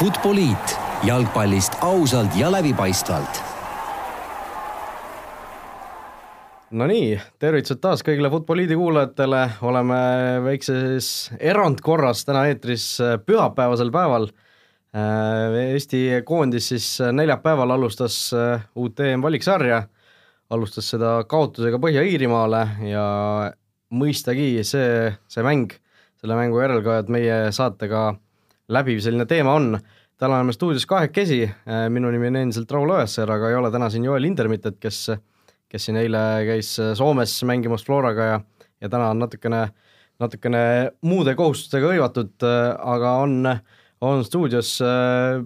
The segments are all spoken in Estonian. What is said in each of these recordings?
Futboliit jalgpallist ausalt ja läbipaistvalt. Nonii, tervitused taas kõigile Futboliidi kuulajatele, oleme väikses erandkorras täna eetris pühapäevasel päeval. Eesti koondis siis neljapäeval alustas uut EM-valiksarja, alustas seda kaotusega Põhja-Iirimaale ja mõistagi see, see mäng, selle mängu järelkajad meie saatega läbiv selline teema on. täna oleme stuudios kahekesi, minu nimi on endiselt Raul Õessar, aga ei ole täna siin Joel Hindermittet, kes, kes siin eile käis Soomes mängimas Floraga ja, ja täna on natukene, natukene muude kohustustega hõivatud, aga on, on stuudios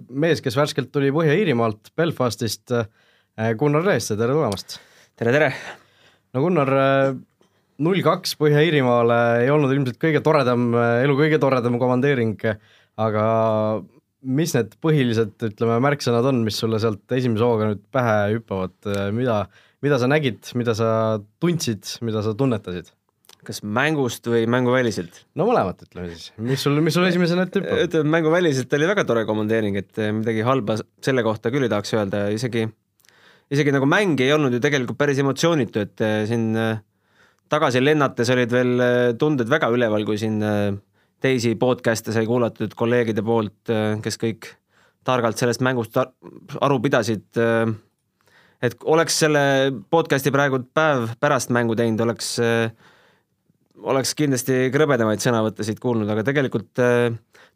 mees, kes värskelt tuli Põhja-Iirimaalt, Belfastist, Gunnar Reeste, tere tulemast! tere, tere! no Gunnar, null kaks Põhja-Iirimaale ei olnud ilmselt kõige toredam, elu kõige toredam komandeering aga mis need põhilised, ütleme, märksõnad on, mis sulle sealt esimese hooga nüüd pähe hüppavad, mida, mida sa nägid, mida sa tundsid, mida sa tunnetasid? kas mängust või mänguväliselt? no mõlemat, ütleme siis, mis sul, mis sul esimesena ette hüppab? ütleme, mänguväliselt oli väga tore komandeering, et midagi halba selle kohta küll ei tahaks öelda, isegi, isegi nagu mäng ei olnud ju tegelikult päris emotsioonitu, et eh, siin eh, tagasi lennates olid veel eh, tunded väga üleval, kui siin teisi podcast'e sai kuulatud kolleegide poolt, äh, kes kõik targalt sellest mängust aru pidasid. Äh, et oleks selle podcast'i praegu päev pärast mängu teinud, oleks, äh, oleks kindlasti krõbedamaid sõnavõttesid kuulnud, aga tegelikult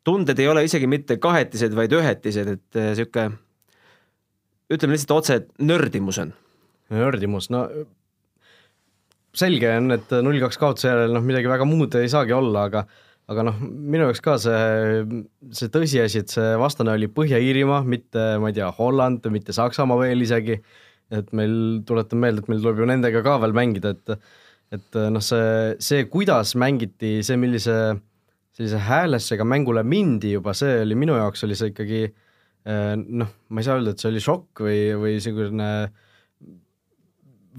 tunded ei ole isegi mitte kahetised, vaid ühetised, et sihuke ütleme lihtsalt otse, et nördimus on. nördimus, no selge on, et null kaks kaotuse järel noh, midagi väga muud ei saagi olla, aga aga noh, minu jaoks ka see, see tõsiasi, et see vastane oli Põhja-Iirimaa, mitte ma ei tea, Holland, mitte Saksamaa veel isegi, et meil, tuletan meelde, et meil tuleb ju nendega ka veel mängida, et et noh, see, see, kuidas mängiti, see, millise sellise häälesega mängule mindi juba, see oli minu jaoks oli see ikkagi noh, ma ei saa öelda, et see oli šokk või, või niisugune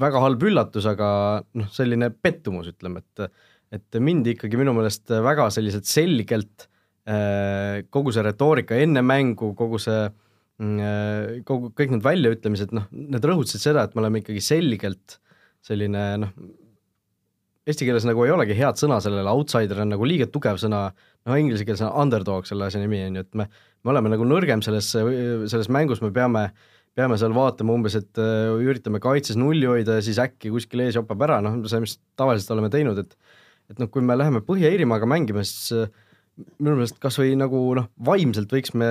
väga halb üllatus, aga noh, selline pettumus, ütleme, et et mindi ikkagi minu meelest väga selliselt selgelt äh, kogu see retoorika enne mängu, kogu see mm, äh, kogu, kõik need väljaütlemised, noh, need rõhutasid seda, et me oleme ikkagi selgelt selline noh, eesti keeles nagu ei olegi head sõna sellele, outsider on nagu liiga tugev sõna, noh inglise keeles on underdog selle asja nimi, on ju, et me, me oleme nagu nõrgem selles, selles mängus, me peame, peame seal vaatama umbes, et uh, üritame kaitses nulli hoida ja siis äkki kuskil ees jopab ära, noh, see, mis tavaliselt oleme teinud, et et noh, kui me läheme Põhja-Iirimaaga mängima, siis äh, minu meelest kas või nagu noh, vaimselt võiks me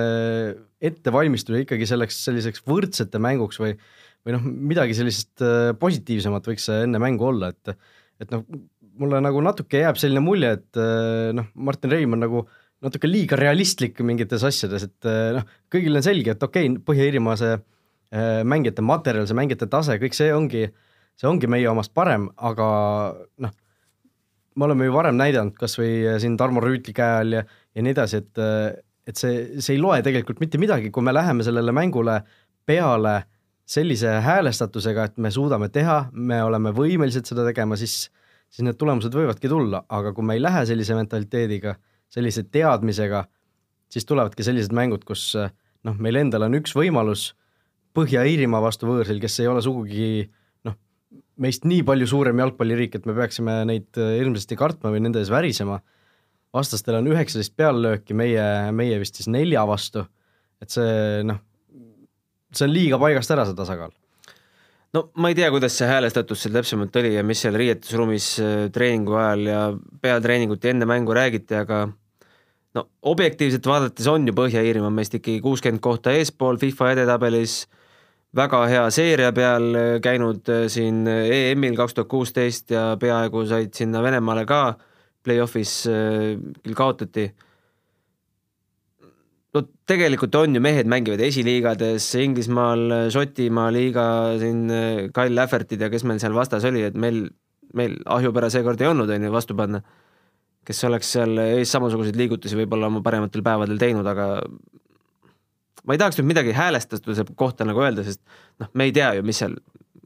ette valmistuda ikkagi selleks selliseks võrdsete mänguks või või noh, midagi sellist äh, positiivsemat võiks enne mängu olla, et et noh, mulle nagu natuke jääb selline mulje, et äh, noh, Martin Reim on nagu natuke liiga realistlik mingites asjades, et noh, kõigile on selge, et okei okay,, Põhja-Iirimaa see mängijate materjal, see mängijate tase, kõik see ongi, see ongi meie omast parem, aga noh, me oleme ju varem näidanud, kas või äh, siin Tarmo Rüütli käe all ja, ja nii edasi, et äh, et see, see ei loe tegelikult mitte midagi, kui me läheme sellele mängule peale sellise häälestatusega, et me suudame teha, me oleme võimelised seda tegema, siis siis need tulemused võivadki tulla, aga kui me ei lähe sellise mentaliteediga, sellise teadmisega, siis tulevadki sellised mängud, kus äh, noh, meil endal on üks võimalus Põhja-Iirimaa vastu võõrsil, kes ei ole sugugi meist nii palju suurem jalgpalliriik, et me peaksime neid äh, hirmsasti kartma või nende ees värisema. vastastel on üheksateist peallööki, meie, meie vist siis nelja vastu, et see noh, see on liiga paigast ära, see tasakaal no ma ei tea, kuidas see häälestatus seal täpsemalt oli ja mis seal riietusruumis äh, treeningu ajal ja peatreeningut ja enne mängu räägiti, aga no objektiivselt vaadates on ju Põhja-Iirimaa meist ikkagi kuuskümmend kohta eespool FIFA edetabelis väga hea seeria peal äh, käinud äh, siin äh, EM-il kaks tuhat kuusteist ja peaaegu said sinna Venemaale ka play-off'is, küll kaotati. no tegelikult on ju, mehed mängivad esiliigades, Inglismaal, Šotimaa liiga, siin Kyle Laffertid ja kes meil seal vastas oli, et meil, meil ahjupära seekord ei olnud, on ju, vastu panna. kes oleks seal ees samasuguseid liigutusi võib-olla oma parematel päevadel teinud, aga ma ei tahaks nüüd midagi häälestatuse kohta nagu öelda, sest noh, me ei tea ju, mis seal,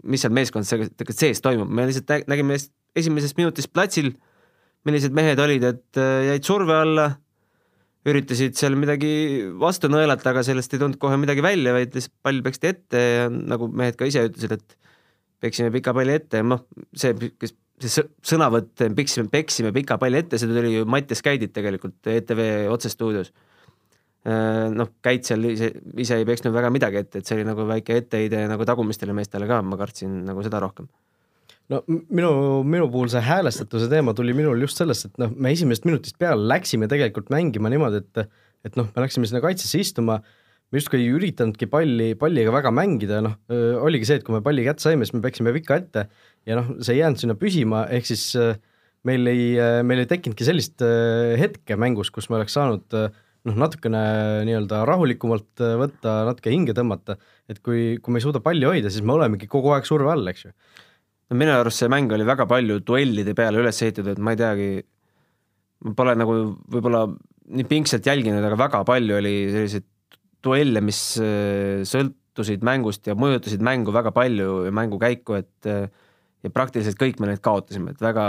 mis seal meeskonnas tegelikult sees toimub, me lihtsalt nägime esimesest minutist platsil, millised mehed olid, et äh, jäid surve alla, üritasid seal midagi vastu nõelata, aga sellest ei tulnud kohe midagi välja, vaid lihtsalt pall peksti ette ja nagu mehed ka ise ütlesid, et peksime pika palli ette ja noh, see, kes see sõnavõtt, peksime, peksime pika palli ette, see tuli ju Mattias Käidit tegelikult ETV otsestuudios. Äh, noh, Käit seal ise, ise ei peksnud väga midagi ette, et see oli nagu väike etteheide nagu tagumistele meestele ka, ma kartsin nagu seda rohkem. No minu, minu puhul see häälestatuse teema tuli minul just sellest, et noh, me esimesest minutist peale läksime tegelikult mängima niimoodi, et et noh, me läksime sinna kaitsesse istuma, me justkui ei üritanudki palli, palliga väga mängida, noh, oligi see, et kui me palli kätte saime, siis me peksime pika ette ja noh, see ei jäänud sinna püsima, ehk siis meil ei, meil ei tekkinudki sellist hetke mängus, kus me oleks saanud noh, natukene nii-öelda rahulikumalt võtta, natuke hinge tõmmata, et kui, kui me ei suuda palli hoida, siis me olemegi kogu aeg surve all, eks ju. No minu arust see mäng oli väga palju duellide peale üles ehitatud, ma ei teagi, ma pole nagu võib-olla nii pingsalt jälginud, aga väga palju oli selliseid duelle, mis äh, sõltusid mängust ja mõjutasid mängu väga palju ja mängu käiku, et äh, ja praktiliselt kõik me need kaotasime, et väga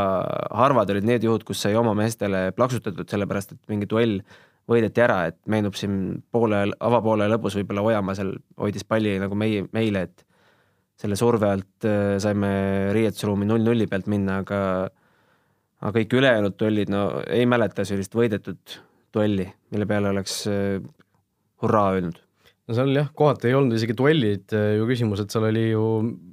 harvad olid need juhud, kus sai oma meestele plaksutatud, sellepärast et mingi duell võideti ära, et meenub siin poole, avapoole lõpus võib-olla Ojamaa seal hoidis palli nagu meie, meile, et selle surve alt äh, saime riietusruumi null-nulli pealt minna, aga aga kõik ülejäänud duellid, no ei mäleta sellist võidetud duelli, mille peale oleks äh, hurraa öelnud. no seal jah, kohati ei olnud isegi duellid äh, ju küsimus, et seal oli ju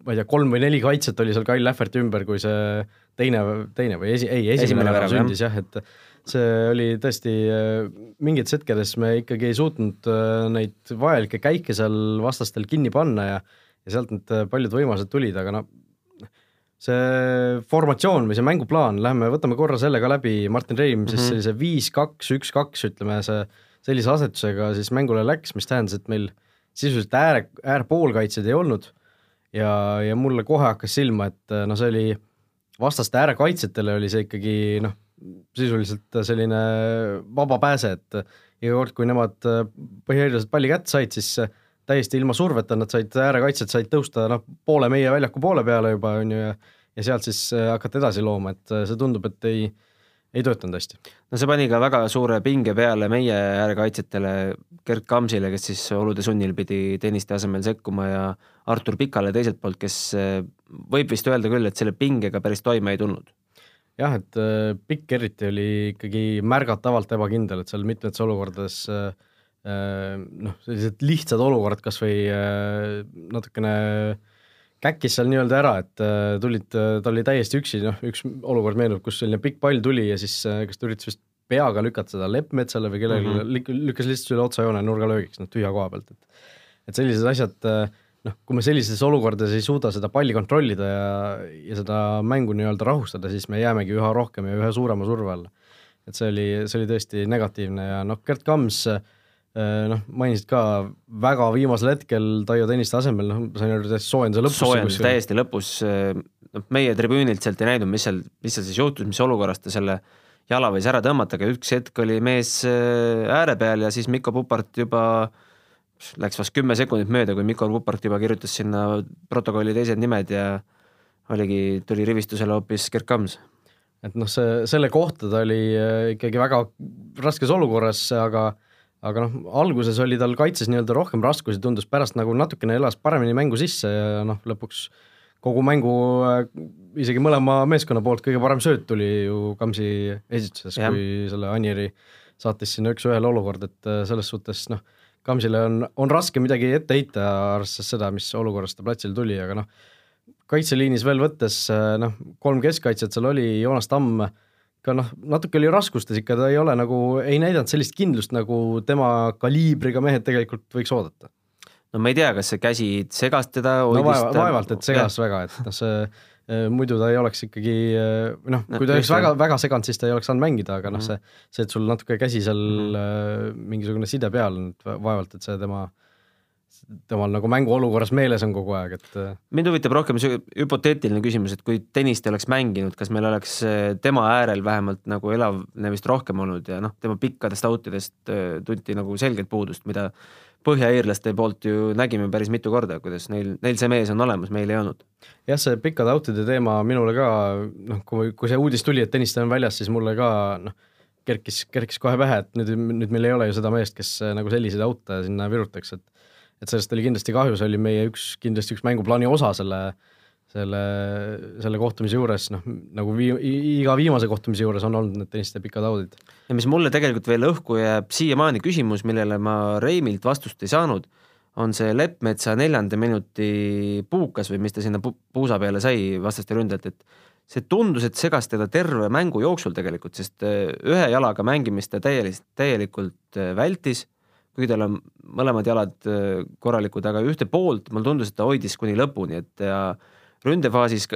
ma ei tea, kolm või neli kaitset oli seal Kyle Lähverti ümber, kui see teine, teine või esi, ei, esimene värav sündis jah, et see oli tõesti, mingites hetkedes me ikkagi ei suutnud neid vajalikke käike seal vastastel kinni panna ja ja sealt need äh, paljud võimalused tulid, aga noh, see formatsioon või see mänguplaan, lähme võtame korra selle ka läbi, Martin Reim mm -hmm. siis sellise viis, kaks, üks, kaks, ütleme see, sellise asetusega siis mängule läks, mis tähendas, et meil sisuliselt ääre, äärpoolkaitsjaid ei olnud ja, ja mulle kohe hakkas silma, et noh, see oli vastaste äärekaitsjatele oli see ikkagi noh, sisuliselt selline vaba pääse, et iga kord, kui nemad põhimõtteliselt palli kätte said, siis täiesti ilma surveta, nad said, äärekaitsjad said tõusta noh, poole meie väljaku poole peale juba, on ju, ja ja sealt siis äh, hakata edasi looma, et äh, see tundub, et ei, ei töötanud hästi. no see pani ka väga suure pinge peale meie äärekaitsjatele, Gerd Kamsile, kes siis olude sunnil pidi Tõniste asemel sekkuma ja Artur Pikale teiselt poolt, kes äh, võib vist öelda küll, et selle pingega päris toime ei tulnud jah, et Pikk eriti oli ikkagi märgatavalt ebakindel, et seal mitmetes olukordades äh, Äh, noh, sellised lihtsad olukorrad kas või äh, natukene käkkis seal nii-öelda ära, et äh, tulid, ta oli täiesti üksi, noh üks olukord meenub, kus selline pikk pall tuli ja siis kas ta üritas vist peaga lükata seda Leppmetsale või kellelegi mm, -hmm. lük-, lükkas lihtsalt üle otsajoone nurgalöögiks, noh tühja koha pealt, et et sellised asjad noh, kui me sellises olukordades ei suuda seda palli kontrollida ja, ja seda mängu nii-öelda rahustada, siis me jäämegi üha rohkem ja üha suurema surve alla. et see oli, see oli tõesti negatiivne ja noh, Gerd Kams äh, Äh, noh, mainisid ka väga viimasel hetkel Taio Tõniste asemel, noh, sain aru, täiesti soojenduse lõpus. soojendus täiesti lõpus, äh, noh, meie tribüünilt sealt ei näinud, mis seal, mis seal siis juhtus, mis olukorras ta selle jala võis ära tõmmata, aga üks hetk oli mees äh, ääre peal ja siis Mikko Pupart juba läks vast kümme sekundit mööda, kui Mikko Pupart juba kirjutas sinna protokolli teised nimed ja oligi, tuli rivistusele hoopis Gerd Kams. Et noh, see, selle kohta ta oli ikkagi väga raskes olukorras, aga aga noh, alguses oli tal kaitses nii-öelda rohkem raskusi, tundus pärast nagu natukene elas paremini mängu sisse ja noh, lõpuks kogu mängu äh, isegi mõlema meeskonna poolt kõige parem sööt tuli ju Kamsi esituses, kui selle Anieri saatis sinna üks-ühele olukord, et äh, selles suhtes noh, Kamsile on, on raske midagi ette heita, arvestades seda, mis olukorras ta platsile tuli, aga noh, kaitseliinis veel võttes äh, noh, kolm keskkaitset seal oli, Joonas Tamm ka noh, natuke oli raskustes ikka, ta ei ole nagu, ei näidanud sellist kindlust, nagu tema kaliibriga mehed tegelikult võiks oodata. no ma ei tea, kas see käsi segas teda no vaeva, vaevalt, et segas ja. väga, et noh, see eh, muidu ta ei oleks ikkagi eh, noh, kui ta oleks väga, väga seganud, siis ta ei oleks saanud mängida, aga noh, see, see, et sul natuke käsi seal mm -hmm. mingisugune side peal, vaevalt, et see tema äh, temal nagu mänguolukorras meeles on kogu aeg, et. Äh, mind huvitab rohkem see hüpoteetiline küsimus, et kui Tõniste oleks mänginud, kas meil oleks äh, tema äärel vähemalt nagu elavnemist rohkem olnud ja noh, tema pikkadest outidest äh, tunti nagu selget puudust, mida põhjaiirlaste poolt ju nägime päris mitu korda, kuidas neil, neil see mees on olemas, meil ei olnud. jah, see pikkade outide teema minule ka noh, kui, kui see uudis tuli, et Tõniste on väljas, siis mulle ka noh kerkis, kerkis kohe pähe, et nüüd, nüüd meil ei ole ju seda meest, kes nagu selliseid aute sinna virutaks, et et sellest oli kindlasti kahju, see oli meie üks, kindlasti üks mänguplaani osa selle, selle, selle kohtumise juures, noh nagu vii-, iga viimase kohtumise juures on olnud need tenniste pikad audid. ja mis mulle tegelikult veel õhku jääb siiamaani küsimus, millele ma Reimilt vastust ei saanud, on see Leppmetsa neljanda minuti puukas või mis ta sinna pu puusa peale sai vastaste ründajalt, et see tundus, et segas teda terve mängu jooksul tegelikult, sest äh, ühe jalaga mängimist ta täielikult, täielikult äh, vältis, kuigi tal on mõlemad jalad äh, korralikud, aga ühte poolt mulle tundus, et ta hoidis kuni lõpuni, et ja ründefaasis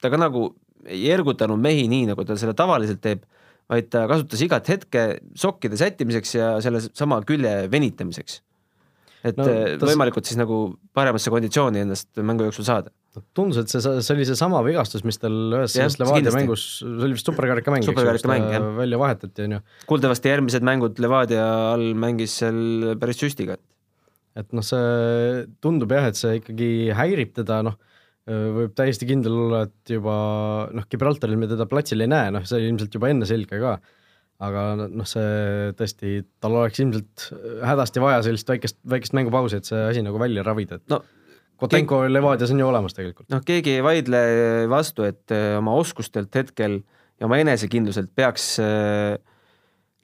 ta ka nagu ei ergutanud mehi nii, nagu ta seda tavaliselt teeb, vaid ta kasutas igat hetke sokkide sättimiseks ja selle sama külje venitamiseks. et no, tas... võimalikult siis nagu paremasse konditsiooni ennast mängu jooksul saada tundus, et see, see oli seesama vigastus, mis tal ühes selles Levadia mängus, see oli vist superkarika mäng, eks ju, välja vahetati, on ju. kuuldavasti järgmised mängud Levadia all mängis seal päris süstiga. et noh, see tundub jah, et see ikkagi häirib teda, noh, võib täiesti kindel olla, et juba noh, Gibraltaril me teda platsil ei näe, noh, see oli ilmselt juba enne selge ka, aga noh, see tõesti, tal oleks ilmselt hädasti vaja sellist väikest, väikest mängupausi, et see asi nagu välja ravida, et no Kotenko keegi... Levadias on ju olemas tegelikult. noh, keegi ei vaidle vastu, et äh, oma oskustelt hetkel ja oma enesekindluselt peaks äh,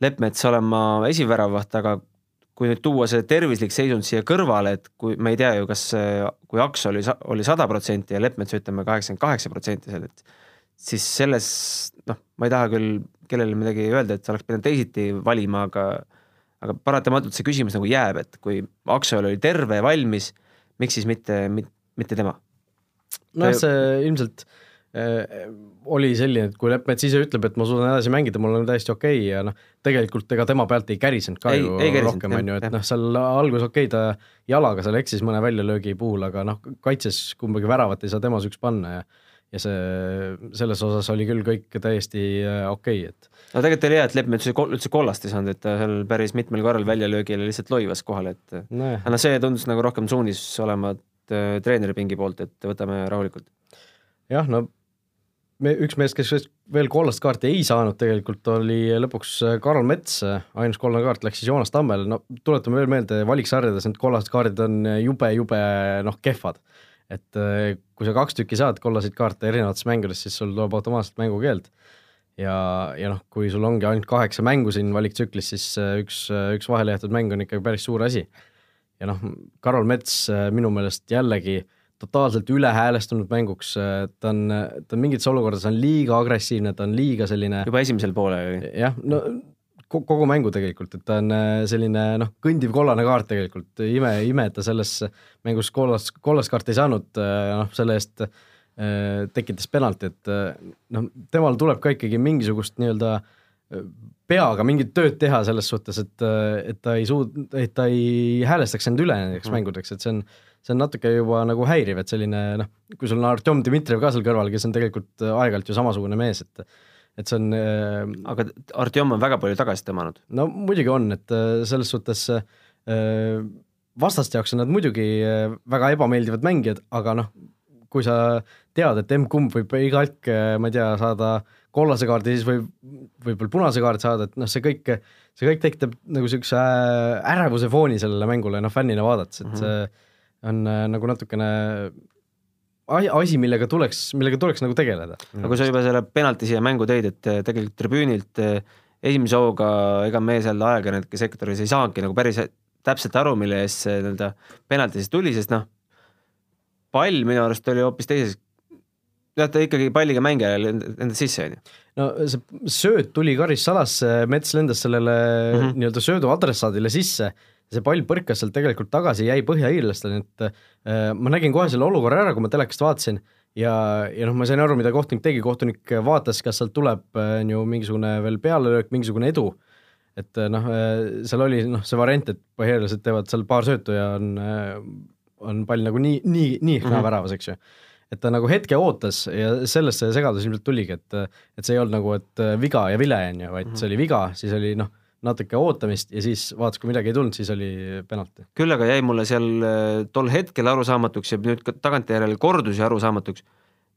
Leppmets olema esiväravaht, aga kui nüüd tuua see tervislik seisund siia kõrvale, et kui me ei tea ju, kas kui Aks oli, oli sada protsenti ja Leppmets ütleme kaheksakümmend kaheksa protsenti seal, et siis selles noh, ma ei taha küll kellelegi midagi öelda, et oleks pidanud teisiti valima, aga aga paratamatult see küsimus nagu jääb, et kui Aksel oli terve ja valmis miks siis mitte, mitte tema? nojah, see ilmselt äh, oli selline, et kui Leppmets ise ütleb, et ma suudan edasi mängida, mul on täiesti okei okay ja noh, tegelikult ega tema pealt ei kärisenud ka ei, ju ei rohkem, on ju, et noh, seal alguses okei okay,, ta jalaga seal eksis mõne väljalöögi puhul, aga noh, kaitses kumbagi väravat ei saa tema sööks panna ja ja see, selles osas oli küll kõik täiesti äh, okei okay,, et no tegelikult oli hea, et Leppmets üldse kollast ei saanud, et ta seal päris mitmel korral väljalöögile lihtsalt loivas kohale, et no aga noh, see tundus nagu rohkem suunis olevat äh, treeneri pingi poolt, et võtame rahulikult. jah, no me, üks mees, kes veel kollast kaarti ei saanud tegelikult, oli lõpuks äh, Karl Mets, ainus kollane kaart läks siis Joonas Tammele, no tuletame veel meelde, valiksarjades need kollased kaardid on jube, jube noh, kehvad et äh, kui sa kaks tükki saad kollaseid kaarte erinevates mängudes, siis sul tuleb automaatselt mängukeeld. ja, ja noh, kui sul ongi ainult kaheksa mängu siin valiktsüklis, siis äh, üks, äh, üks vahele jäetud mäng on ikkagi päris suur asi. ja noh, Karol Mets minu meelest jällegi totaalselt ülehäälestunud mänguks, ta on, ta on mingites olukordades on liiga agressiivne, ta on liiga selline juba esimesel poolel jah, no kogu mängu tegelikult, et ta on äh, selline noh, kõndiv kollane kaart tegelikult, ime, ime, et ta selles mängus kollast, kollast kaarti ei saanud, äh, noh selle eest äh, tekitas penalti, et noh, temal tuleb ka ikkagi mingisugust nii-öelda peaga mingit tööd teha selles suhtes, et, et ta ei suud-, et ta ei häälestaks end üle nendeks mm. mängudeks, et see on, see on natuke juba nagu häiriv, et selline noh, kui sul on Artjom Dmitrijev ka seal kõrval, kes on tegelikult aeg-ajalt ju samasugune mees, et et see on äh, aga Artjom on väga palju tagasi tõmmanud. no muidugi on, et äh, selles suhtes äh, vastaste jaoks on nad muidugi väga ebameeldivad mängijad, aga noh, kui sa tead, et M-kumb võib iga hetk, ma ei tea, saada kollase kaardi, siis võib, võib veel punase kaardi saada, et noh, see kõik, see kõik tekitab nagu niisuguse ärevuse fooni sellele mängule, noh, fännina vaadates, et mm -hmm. see on nagu natukene asi, millega tuleks, millega tuleks nagu tegeleda. aga kui sa juba selle penalti siia mängu tõid, et eh, tegelikult tribüünilt eh, esimese hooga ega me seal ajakirjanike sektoris ei saanudki nagu päris täpselt aru, mille eest see nii-öelda penalti siis tuli, sest noh, pall minu arust oli hoopis teises, jah, ta ikkagi palliga mängijale lendas sisse, on ju. no see sööt tuli karissalasse, Mets lendas sellele mm -hmm. nii-öelda söödu adressaadile sisse see pall põrkas sealt tegelikult tagasi, jäi põhjaiirlastele, et äh, ma nägin kohe selle olukorra ära, kui ma telekast vaatasin ja, ja noh, ma sain aru, mida kohtunik tegi, kohtunik vaatas, kas sealt tuleb äh, on ju mingisugune veel pealelöök, mingisugune edu, et äh, noh, äh, seal oli noh, see variant, et põhjaiirlased teevad seal paar söötu ja on, on pall nagu nii, nii, nii naa mm -hmm. väravas, eks ju et ta nagu hetke ootas ja sellest see segadus ilmselt tuligi, et, et see ei olnud nagu, et viga ja vile, on ju, vaid mm -hmm. see oli viga, siis oli noh natuke ootamist ja siis vaatas, kui midagi ei tulnud, siis oli penalti. küll aga jäi mulle seal äh, tol hetkel arusaamatuks ja nüüd ka tagantjärele kordus ja arusaamatuks,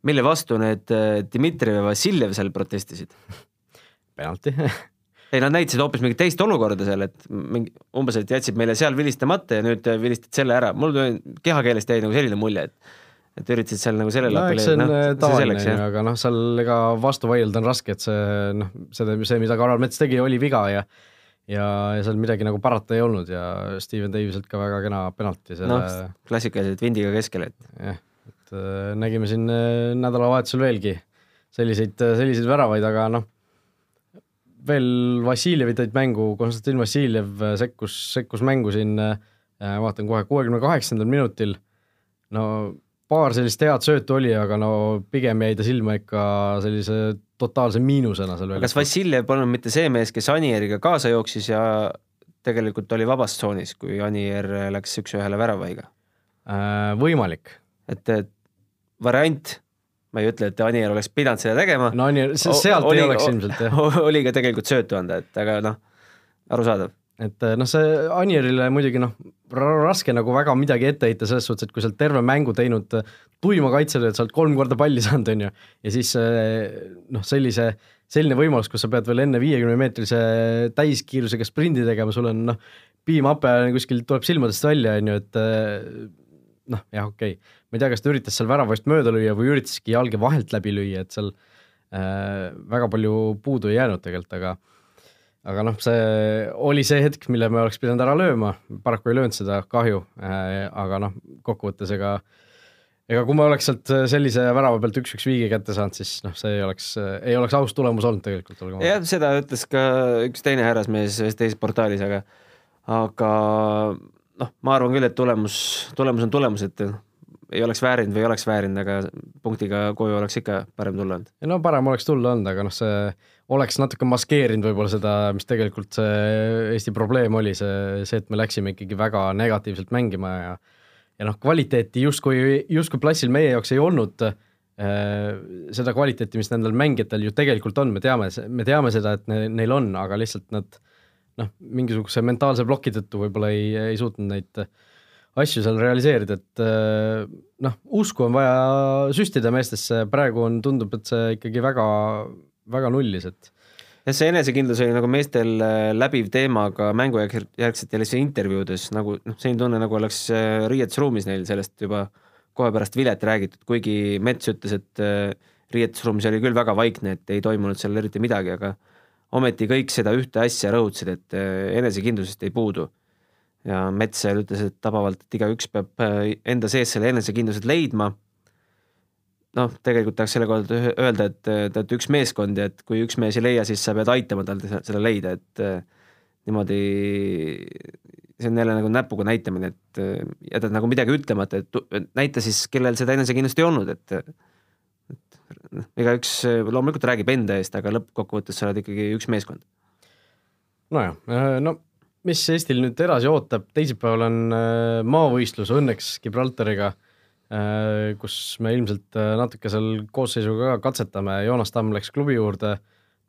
mille vastu need äh, Dmitrijev ja Vassiljev seal protestisid. Penalti. Ei, nad näitasid hoopis mingit teist olukorda seal, et mingi umbes, et jätsid meile seal vilistamata ja nüüd vilistad selle ära, mul kehakeelest jäi nagu selline mulje, et et üritasid seal nagu sellele no eks see on no, tavaline ju, aga noh, seal ega vastu vaielda on raske, et see noh, seda, see, mida Karol Mets tegi, oli viga ja ja, ja seal midagi nagu parata ei olnud ja Steven Daviselt ka väga kena penalti selle noh, klassikaliselt vindiga keskel, et jah, et äh, nägime siin äh, nädalavahetusel veelgi selliseid, selliseid väravaid, aga noh, veel Vassiljevi tõid mängu, Konstantin Vassiljev sekkus, sekkus mängu siin, äh, vaatan kohe, kuuekümne kaheksandal minutil, no paar sellist head söötu oli, aga no pigem jäi ta silma ikka sellise totaalse miinusena seal veel. kas Vassiljev polnud mitte see mees, kes Anieriga kaasa jooksis ja tegelikult oli vabas tsoonis, kui Anier läks üks-ühele väravaiga äh,? Võimalik. et, et variant ma ei ütle, et Anier oleks pidanud seda tegema. no Anier, sealt oli, ei oleks ilmselt jah. oli ka tegelikult söötu anda, et aga noh, arusaadav. Et noh, see Anierile muidugi noh, raske nagu väga midagi ette heita selles suhtes, et kui sa oled terve mängu teinud tuima kaitsetööd, sa oled kolm korda palli saanud, on ju, ja siis noh, sellise, selline võimalus, kus sa pead veel enne viiekümne meetrise täiskiirusega sprindi tegema, sul on noh, piimhape kuskil tuleb silmadest välja, on ju, et noh, jah, okei okay., ma ei tea, kas ta üritas seal väravast mööda lüüa või üritaski jalge vahelt läbi lüüa, et seal äh, väga palju puudu ei jäänud tegelikult, aga aga noh, see oli see hetk, mille me oleks pidanud ära lööma, paraku ei löönud seda, kahju äh,, aga noh, kokkuvõttes ega ega kui ma oleks sealt sellise värava pealt üks-üks viigi kätte saanud, siis noh, see ei oleks, ei oleks aus tulemus olnud tegelikult. jah, seda ütles ka üks teine härrasmees ühes teises portaalis, aga aga noh, ma arvan küll, et tulemus, tulemus on tulemus, et ei oleks väärinud või ei oleks väärinud, aga punktiga koju oleks ikka parem tulla olnud. no parem oleks tulla olnud, aga noh, see oleks natuke maskeerinud võib-olla seda, mis tegelikult see Eesti probleem oli, see, see, et me läksime ikkagi väga negatiivselt mängima ja ja noh, kvaliteeti justkui, justkui platsil meie jaoks ei olnud äh, seda kvaliteeti, mis nendel mängijatel ju tegelikult on, me teame, me teame seda, et ne, neil on, aga lihtsalt nad noh, mingisuguse mentaalse ploki tõttu võib-olla ei, ei suutnud neid asju seal realiseerida, et äh, noh, usku on vaja süstida meestesse, praegu on, tundub, et see ikkagi väga, väga nullis, et jah, see enesekindlus oli nagu meestel äh, läbiv teema ka mängujärgsetel intervjuudes, nagu noh, selline tunne, nagu oleks äh, riietusruumis neil sellest juba kohe pärast vilet räägitud, kuigi Mets ütles, et riietusruumis oli küll väga vaikne, et ei toimunud seal eriti midagi, aga ometi kõik seda ühte asja rõhutasid, et äh, enesekindlusest ei puudu. ja Metsal ütles, et tabavalt, et igaüks peab äh, enda sees selle enesekindlused leidma. Noh, tegelikult tahaks selle kohta öelda, et te olete üks meeskond ja et kui üks mees ei leia, siis sa pead aitama tal seda leida, et äh, niimoodi see on jälle nagu näpuga näitamine, et jätad nagu midagi ütlemata, et näita siis, kellel seda enesekindlust ei olnud, et igaüks loomulikult räägib enda eest, aga lõppkokkuvõttes sa oled ikkagi üks meeskond. nojah, äh, no mis Eestil nüüd edasi ootab, teisipäeval on äh, maavõistlus õnneks Gibraltariga, äh, kus me ilmselt natuke seal koosseisuga ka katsetame, Joonas Tamm läks klubi juurde,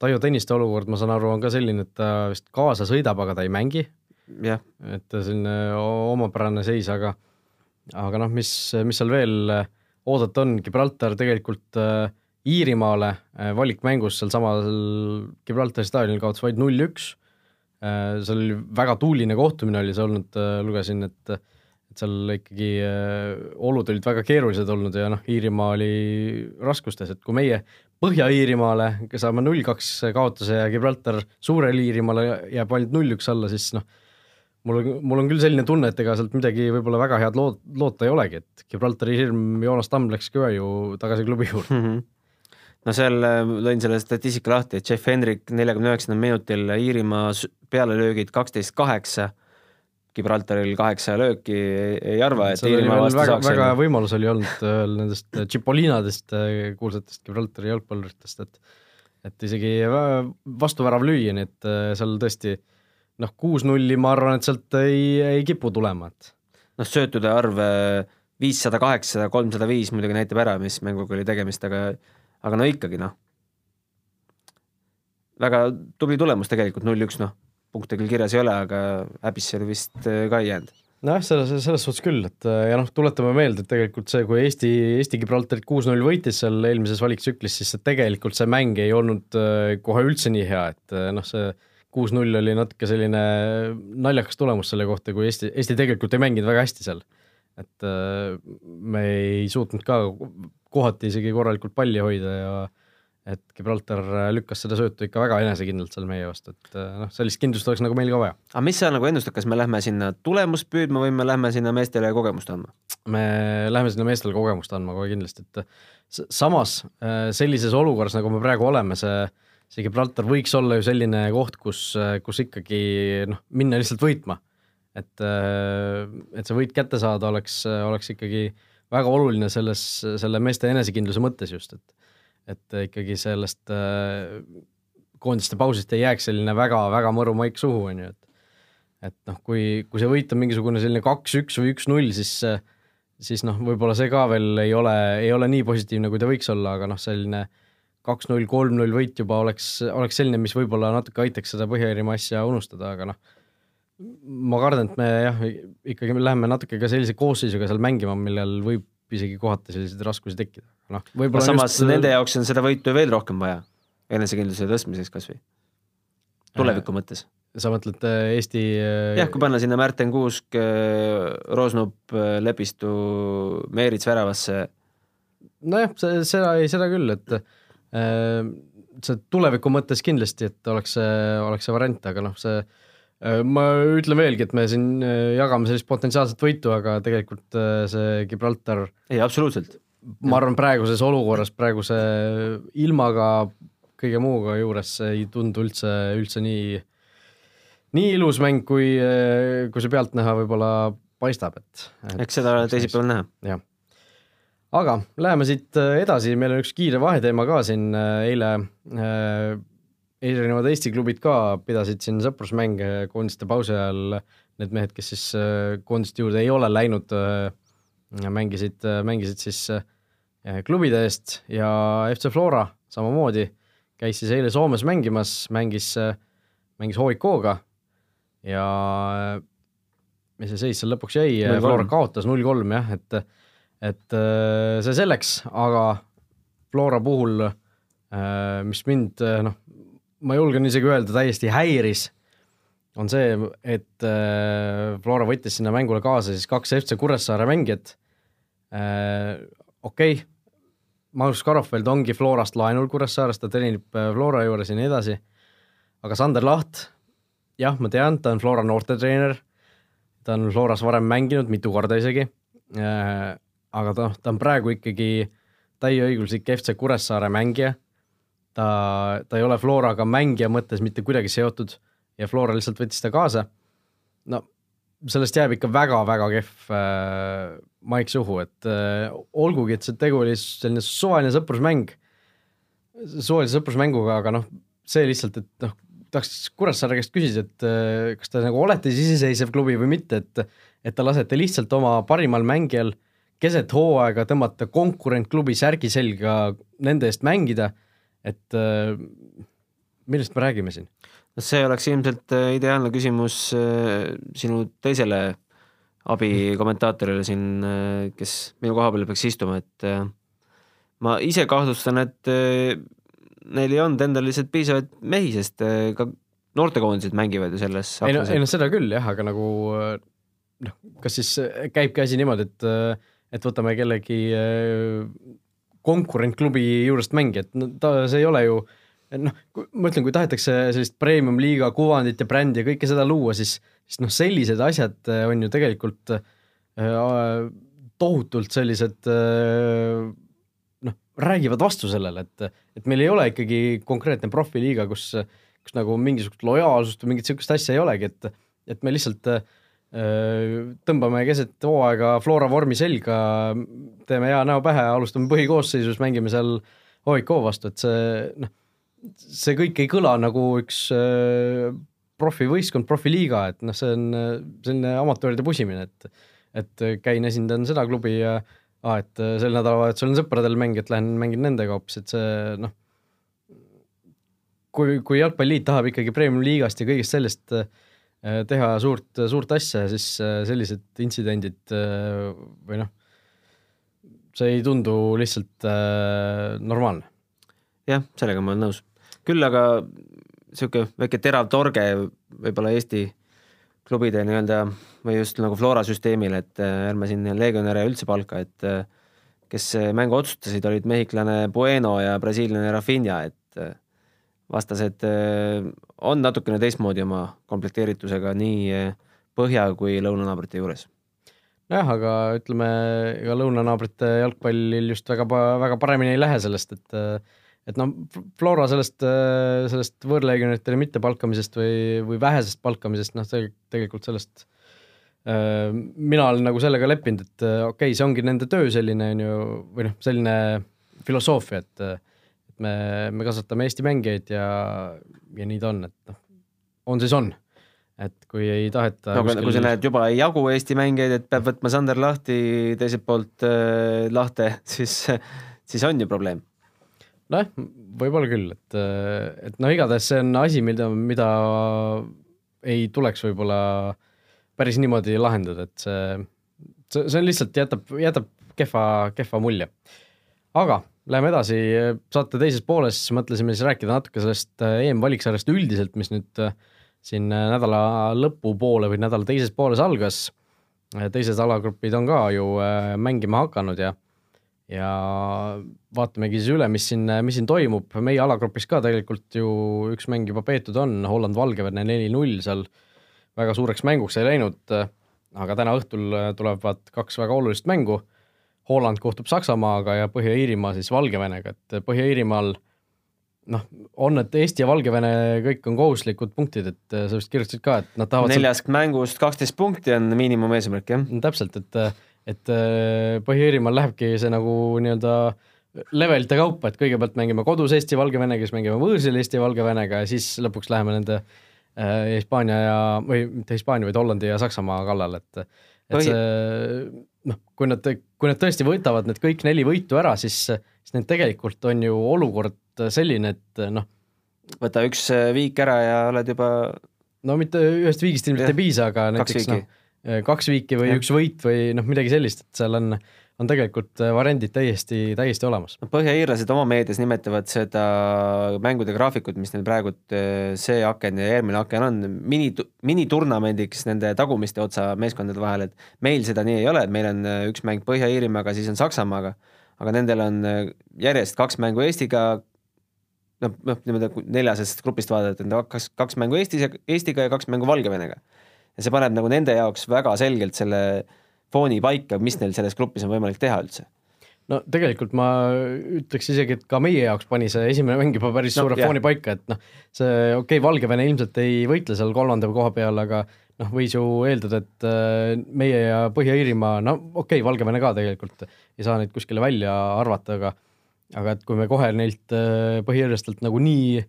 Taio Tõniste olukord, ma saan aru, on ka selline, et ta vist kaasa sõidab, aga ta ei mängi. et selline omapärane seis, aga aga noh, mis, mis seal veel äh, oodata on, Gibraltar tegelikult äh, Iirimaale äh, valikmängus sealsamal Gibraltari staadionil kaotas vaid null-üks äh,, seal oli väga tuuline kohtumine oli see olnud äh,, lugesin, et et seal ikkagi äh, olud olid väga keerulised olnud ja noh, Iirimaa oli raskustes, et kui meie Põhja-Iirimaale saame null-kaks kaotuse ja Gibraltar Suurele Iirimaale jääb ainult null-üks alla, siis noh, mul on, mul on küll selline tunne, et ega sealt midagi võib-olla väga head lood, loota ei olegi, et Gibraltari hirm Joonas Tamm läks ka ju tagasi klubi juurde mm. -hmm. no seal äh, lõin selle statistika lahti, et Jeff Hendrik neljakümne üheksandal minutil Iirimaa pealelöögid kaksteist kaheksa, Gibraltaril kaheksa lööki ei arva, et Iirimaa vastu väga, saaks väga hea võimalus oli olnud ühel nendest Cipoliinadest, äh, kuulsatest Gibraltari jalgpalluritest, et et isegi vastuvärav lüüa, nii et äh, seal tõesti äh, noh, kuus-nulli ma arvan, et sealt ei, ei kipu tulema, et. Noh, söötude arv viissada, kaheksasada, kolmsada viis muidugi näitab ära, mis mänguga oli tegemist, aga aga no ikkagi noh, väga tubli tulemus tegelikult, null-üks noh, punkte küll kirjas ei ole, aga häbisse vist äh, ka ei jäänud nojah, selles, selles suhtes küll, et ja noh, tuletame meelde, et tegelikult see, kui Eesti, Eesti Gibraltarit kuus-null võitis seal eelmises valiktsüklis, siis see tegelikult see mäng ei olnud äh, kohe üldse nii hea, et äh, noh, see kuus-null oli natuke selline naljakas tulemus selle kohta, kui Eesti, Eesti tegelikult ei mänginud väga hästi seal. et äh, me ei suutnud ka kohati isegi korralikult palli hoida ja et Gibraltar lükkas seda söötu ikka väga enesekindlalt seal meie vastu, et äh, noh, sellist kindlust oleks nagu meil ka vaja. aga mis sa nagu ennustad, kas me lähme sinna tulemust püüdma või me lähme sinna meestele kogemust andma? me läheme sinna meestele kogemust andma kohe kindlasti, et samas sellises olukorras, nagu me praegu oleme, see see Gibraltar võiks olla ju selline koht, kus, kus ikkagi noh, minna lihtsalt võitma. et, et see võit kätte saada oleks, oleks ikkagi väga oluline selles, selle meeste enesekindluse mõttes just, et et ikkagi sellest koondiste pausist ei jääks selline väga-väga mõru maik suhu, on ju, et et noh, kui, kui see võit on mingisugune selline kaks-üks või üks-null, siis siis noh, võib-olla see ka veel ei ole, ei ole nii positiivne, kui ta võiks olla, aga noh, selline äh, kaks-null, kolm-null võit juba oleks, oleks selline, mis võib-olla natuke aitaks seda Põhja-Iirimaa asja unustada, aga noh, ma kardan, et me jah, ikkagi me läheme natuke ka sellise koosseisuga seal mängima, millel võib isegi kohati selliseid raskusi tekkida, noh. samas just... nende jaoks on seda võitu veel rohkem vaja, enesekindluse tõstmiseks kas või, tuleviku äh, mõttes. sa mõtled äh, Eesti äh, jah, kui panna sinna Märten Kuusk, Roosnup, Lepistu, Meerits väravasse. nojah, seda, seda küll, et Ehm, see tuleviku mõttes kindlasti, et oleks see, oleks see variant, aga noh, see äh, ma ütlen veelgi, et me siin äh, jagame sellist potentsiaalset võitu, aga tegelikult äh, see Gibraltar ei, absoluutselt. Ma arvan, praeguses olukorras, praeguse ilmaga, kõige muuga juures ei tundu üldse, üldse nii, nii ilus mäng, kui, kui see pealtnäha võib-olla paistab, et, et eks seda teisipäeval näha. jah aga läheme siit äh, edasi, meil on üks kiire vaheteema ka siin äh, eile äh,, erinevad Eesti klubid ka pidasid siin sõprusmänge koondiste pausi ajal, need mehed, kes siis äh, koondiste juurde ei ole läinud äh,, mängisid äh,, mängisid siis äh, klubide eest ja FC Flora samamoodi käis siis eile Soomes mängimas, mängis äh,, mängis HIK-ga ja mis see seis seal lõpuks jäi, Flora kaotas null kolm jah, et et see selleks, aga Flora puhul, mis mind noh, ma julgen isegi öelda, täiesti häiris, on see, et Flora võttis sinna mängule kaasa siis kaks FC Kuressaare mängijat. okei okay,, Margus Karofeld ongi Florast laenul Kuressaarest, ta treenib Flora juures ja nii edasi, aga Sander Laht, jah, ma tean, ta on Flora noortetreener, ta on Floras varem mänginud mitu korda isegi aga ta, ta on praegu ikkagi täieõiguslik FC Kuressaare mängija. ta, ta ei ole Floraga mängija mõttes mitte kuidagi seotud ja Flora lihtsalt võttis ta kaasa. no sellest jääb ikka väga-väga kehv äh, maik suhu, et äh, olgugi, et see tegu oli selline suvaline sõprusmäng, suvalise sõprusmänguga, aga noh, see lihtsalt, et noh, tahaks Kuressaare käest küsida, et äh, kas te nagu olete siis iseseisev klubi või mitte, et et te lasete lihtsalt oma parimal mängijal keset hooaega tõmmata konkurentklubi särgi selga, nende eest mängida, et äh, millest me räägime siin? See oleks ilmselt äh, ideaalne küsimus äh, sinu teisele abikommentaatorile siin, kes minu koha peal peaks istuma, et ma ise kahtlustan, et neil ei olnud endal lihtsalt piisavalt mehi, sest ka noortekoondised mängivad ju selles. ei no, ei no seda küll jah, aga nagu noh, kas siis käibki asi niimoodi, et et võtame kellegi äh, konkurentklubi juurest mängijat, no ta, see ei ole ju noh, ma ütlen, kui tahetakse sellist premium-liiga kuvandit ja brändi ja kõike seda luua, siis, siis noh, sellised asjad äh, on ju tegelikult äh, tohutult sellised noh, räägivad vastu sellele, et, et meil ei ole ikkagi konkreetne profiliiga, kus, kus nagu mingisugust lojaalsust või mingit niisugust asja ei olegi, et, et me lihtsalt äh, tõmbame keset hooaega Flora vormi selga, teeme hea näo pähe, alustame põhikoosseisus, mängime seal OIK vastu, et see noh, see kõik ei kõla nagu üks profivõistkond, profiliiga, et noh, see on selline amatööride pusimine, et et käin, esindan seda klubi ja aa, et sel nädalavahetusel on sõpradel mäng, et lähen mängin nendega hoopis, et see noh, kui, kui jalgpalliliit tahab ikkagi premium-liigast ja kõigest sellest äh, Äh, teha suurt, suurt asja ja siis äh, sellised intsidendid äh, või noh, see ei tundu lihtsalt normaalne. jah, sellega ma olen nõus. Küll aga sihuke väike terav torge võib-olla Eesti klubide nii-öelda või just nagu Flora süsteemil, et äh, ärme siin legionäre üldse palka, et äh, kes mängu otsustasid, olid mehhiklane Bueno ja brasiillane Rafinha, et äh, vastased on natukene teistmoodi oma komplekteeritusega nii põhja kui lõunanaabrite juures. Nojah, aga ütleme, ega lõunanaabrite jalgpallil just väga, väga paremini ei lähe sellest, et et noh, Flora sellest, sellest võõrleegionäride mittepalkamisest või, või vähesest palkamisest, noh, tegelikult sellest äh, mina olen nagu sellega leppinud, et okei okay,, see ongi nende töö selline, on ju, või noh, selline filosoofia, et et me, me kasvatame Eesti mängijaid ja, ja nii ta on, et noh, on siis on et kui ei taheta no kuskil... kui sa näed juba ei jagu Eesti mängijaid, et peab võtma Sander lahti teiselt poolt äh, lahte, siis, siis on ju probleem. Nojah, võib-olla küll, et, et noh, igatahes see on asi, mida, mida ei tuleks võib-olla päris niimoodi lahendada, et see, see, see on lihtsalt jätab, jätab kehva, kehva mulje. aga läheme edasi, saate teises pooles mõtlesime siis rääkida natuke sellest EM-valiksarjast üldiselt, mis nüüd äh, siin äh, nädala lõpupoole või nädala teises pooles algas. Äh, teised alagrupid on ka ju äh, mängima hakanud ja, ja vaatamegi siis üle, mis siin, mis siin toimub, meie alagrupis ka tegelikult ju üks mäng juba peetud on, Holland-Valgevene neli-null seal väga suureks mänguks ei läinud, aga täna õhtul tulevad kaks väga olulist mängu. Holland kohtub Saksamaaga ja Põhja-Iirimaa siis Valgevenega, et Põhja-Iirimaal noh, on need Eesti ja Valgevene kõik on kohustuslikud punktid, et sa vist kirjutasid ka, et nad tahavad neljast seal... mängust kaksteist punkti on miinimumeesmärk, jah? No,? täpselt, et, et äh, Põhja-Iirimaal lähebki see nagu nii-öelda levelite kaupa, et kõigepealt mängime kodus Eesti-Valgevenega, siis mängime võõrsil Eesti-Valgevenega ja siis lõpuks läheme nende äh, Hispaania ja, või mitte Hispaania, vaid Hollandi ja Saksamaa kallal, et et see noh, kui nad, kui nad tõesti võtavad need kõik neli võitu ära, siis, siis neil tegelikult on ju olukord selline, et noh. võta üks äh, viik ära ja oled juba. no mitte ühest viigist ilmselt ei piisa, aga näiteks noh, kaks viiki või ja. üks võit või noh, midagi sellist, et seal on on tegelikult äh, variandid täiesti, täiesti olemas. põhjaiirlased oma meedias nimetavad seda mängude graafikut, mis neil praegu äh, see aken ja järgmine aken on, mini, miniturnamendiks nende tagumiste otsa meeskondade vahel, et meil seda nii ei ole, et meil on üks mäng Põhja-Iirimaaga, siis on Saksamaaga, aga nendel on järjest kaks mängu Eestiga, noh, noh niimoodi neljasest grupist vaadata, kaks, kaks mängu Eestis ja Eestiga ja kaks mängu Valgevenega. Ja see paneb nagu nende jaoks väga selgelt selle fooni paika, mis neil selles grupis on võimalik teha üldse no tegelikult ma ütleks isegi, et ka meie jaoks pani see esimene mäng juba päris no, suure jah. fooni paika, et noh, see okei okay,, Valgevene ilmselt ei võitle seal kolmanda koha peal, aga noh, võis ju eeldada, et äh, meie ja Põhja-Iirimaa, no okei okay,, Valgevene ka tegelikult ei saa neid kuskile välja arvata, aga aga et kui me kohe neilt äh, põhijärjestelt nagu nii,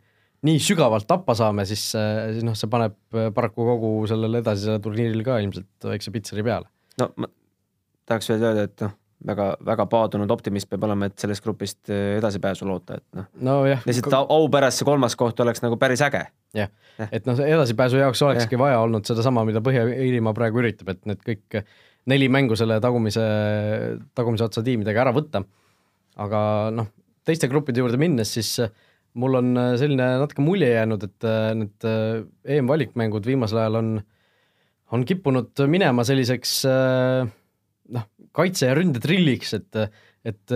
nii sügavalt tappa saame, siis, äh, siis noh, see paneb äh, paraku kogu sellele edasisele turniirile ka ilmselt väikse pitseri peale. no ma tahaks veel öelda, et noh, väga, väga paadunud optimist peab olema, et sellest grupist edasipääsu loota, et noh no, lihtsalt au pärast see kolmas koht oleks nagu päris äge. jah ja., et noh, edasipääsu jaoks olekski ja. vaja olnud sedasama, mida Põhja-Iirimaa praegu üritab, et need kõik neli mängu selle tagumise, tagumise otsa tiimidega ära võtta aga noh, teiste gruppide juurde minnes, siis äh, mul on äh, selline natuke mulje jäänud, et äh, need EM-valikmängud viimasel ajal on, on kippunud minema selliseks noh, kaitse- ja ründetrilliks, et et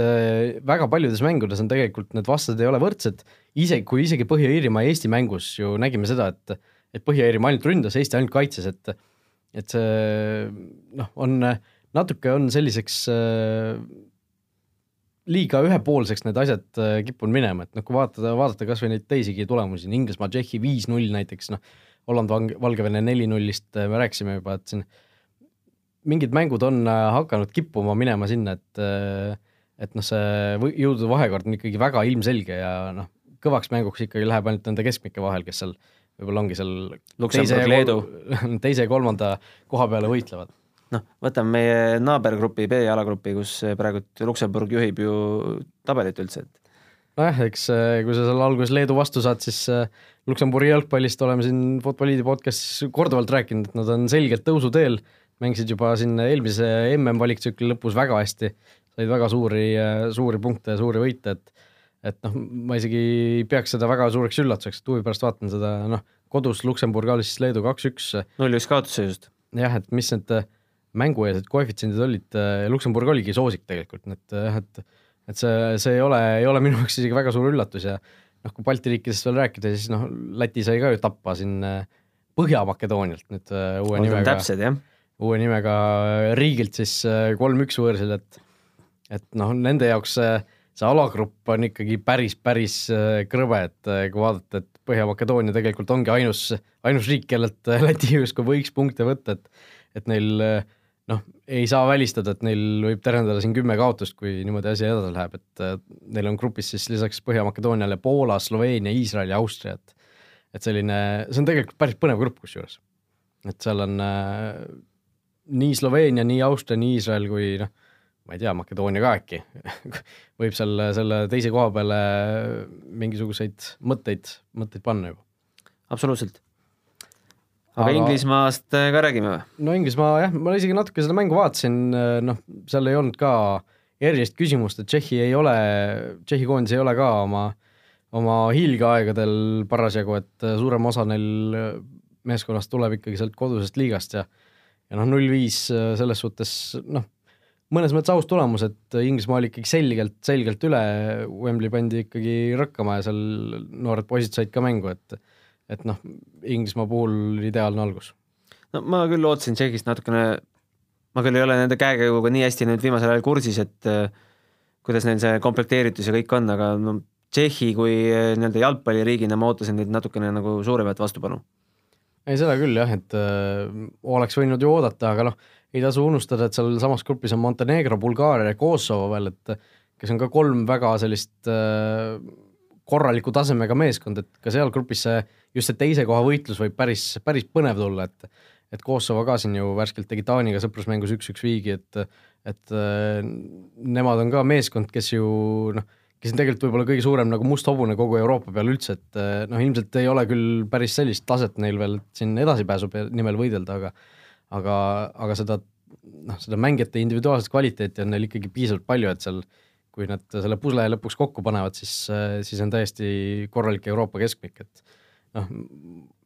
väga paljudes mängudes on tegelikult need vastased ei ole võrdsed, isegi kui isegi Põhja-Iirimaa ja Eesti mängus ju nägime seda, et et Põhja-Iirimaa ainult ründas, Eesti ainult kaitses, et et see noh, on natuke on selliseks liiga ühepoolseks need asjad äh, kippunud minema, et noh, kui vaadata, vaadata kas või neid teisigi tulemusi, Inglismaa, Tšehhi viis-null näiteks, noh, Holland, Valgevene neli-nullist äh, me rääkisime juba, et siin mingid mängud on äh, hakanud kippuma minema sinna, et et noh, see jõudude vahekord on ikkagi väga ilmselge ja noh, kõvaks mänguks ikkagi läheb ainult nende keskmike vahel, kes seal võib-olla ongi seal teise ja, teise ja kolmanda koha peale võitlevad noh, võtame meie naabergrupi, B-alagrupi, kus praegu Luksemburg juhib ju tabelit üldse, et nojah, eks eh, kui sa seal alguses Leedu vastu saad, siis eh, Luksemburgi jalgpallist oleme siin Futboliidi podcastis korduvalt rääkinud, et nad on selgelt tõusuteel, mängisid juba siin eelmise MM valiktsükli lõpus väga hästi, said väga suuri, eh, suuri punkte ja suuri võite, et et noh, ma isegi ei peaks seda väga suureks üllatuseks, et huvi pärast vaatan seda, noh, kodus Luksemburg alis siis Leedu kaks-üks. null-üks kaotusseisust. jah, et mis need mängueelsed koefitsiendid olid, Luksemburg oligi soosik tegelikult, et jah, et et see, see ei ole, ei ole minu jaoks isegi väga suur üllatus ja noh, kui Balti riikidest veel rääkida, siis noh, Läti sai ka ju tappa siin Põhja-Makedoonialt nüüd uue Olgem nimega. uue nimega riigilt siis kolm-üks võõrsil, et et noh, nende jaoks see, see alagrupp on ikkagi päris, päris äh, krõbe, et äh, kui vaadata, et Põhja-Makedoonia tegelikult ongi ainus, ainus riik, kellelt äh, Läti justkui võiks punkte võtta, et et neil noh, ei saa välistada, et neil võib terendada siin kümme kaotust, kui niimoodi asi edasi läheb, et neil on grupis siis lisaks Põhja-Makedooniale Poola, Sloveenia, Iisrael ja Austria, et et selline, see on tegelikult päris põnev grupp kusjuures. et seal on äh, nii Sloveenia, nii Austria, nii Iisrael kui noh, ma ei tea, Makedoonia ka äkki võib selle, selle teise koha peale mingisuguseid mõtteid, mõtteid panna juba. absoluutselt. Aga Aga- Inglismaast äh, ka räägime või? no Inglismaa jah, ma isegi natuke seda mängu vaatasin, noh, seal ei olnud ka erilist küsimust, et Tšehhi ei ole, Tšehhi koondis ei ole ka oma, oma hiilgeaegadel parasjagu, et suurem osa neil meeskonnast tuleb ikkagi sealt kodusest liigast ja ja noh, null viis selles suhtes noh, mõnes mõttes aus tulemus, et Inglismaa oli ikkagi selgelt, selgelt üle, Wembley pandi ikkagi rõkkama ja seal noored poisid said ka mängu, et et noh, Inglismaa puhul ideaalne algus. no ma küll ootasin Tšehhist natukene, ma küll ei ole nende käekäiguga nii hästi nüüd viimasel ajal kursis, et äh, kuidas neil see komplekteeritus ja kõik on, aga no Tšehhi kui äh, nii-öelda jalgpalliriigina ma ootasin neid natukene nagu suuremat vastupanu. ei, seda küll jah, et äh, oleks võinud ju oodata, aga noh, ei tasu unustada, et seal samas grupis on Montenegro, Bulgaaria ja Kosovo veel, et kes on ka kolm väga sellist äh, korraliku tasemega meeskond, et ka seal grupis see, just see teise koha võitlus võib päris, päris põnev tulla, et et Kosovo ka siin ju värskelt tegi Taaniga sõprusmängus üks-üks viigi, et et äh, nemad on ka meeskond, kes ju noh, kes on tegelikult võib-olla kõige suurem nagu must hobune kogu Euroopa peal üldse, et äh, noh, ilmselt ei ole küll päris sellist taset neil veel siin edasipääsu nimel võidelda, aga aga, aga seda noh, seda mängijate individuaalset kvaliteeti on neil ikkagi piisavalt palju, et seal kui nad selle pusle lõpuks kokku panevad, siis, siis on täiesti korralik Euroopa keskmik, et noh,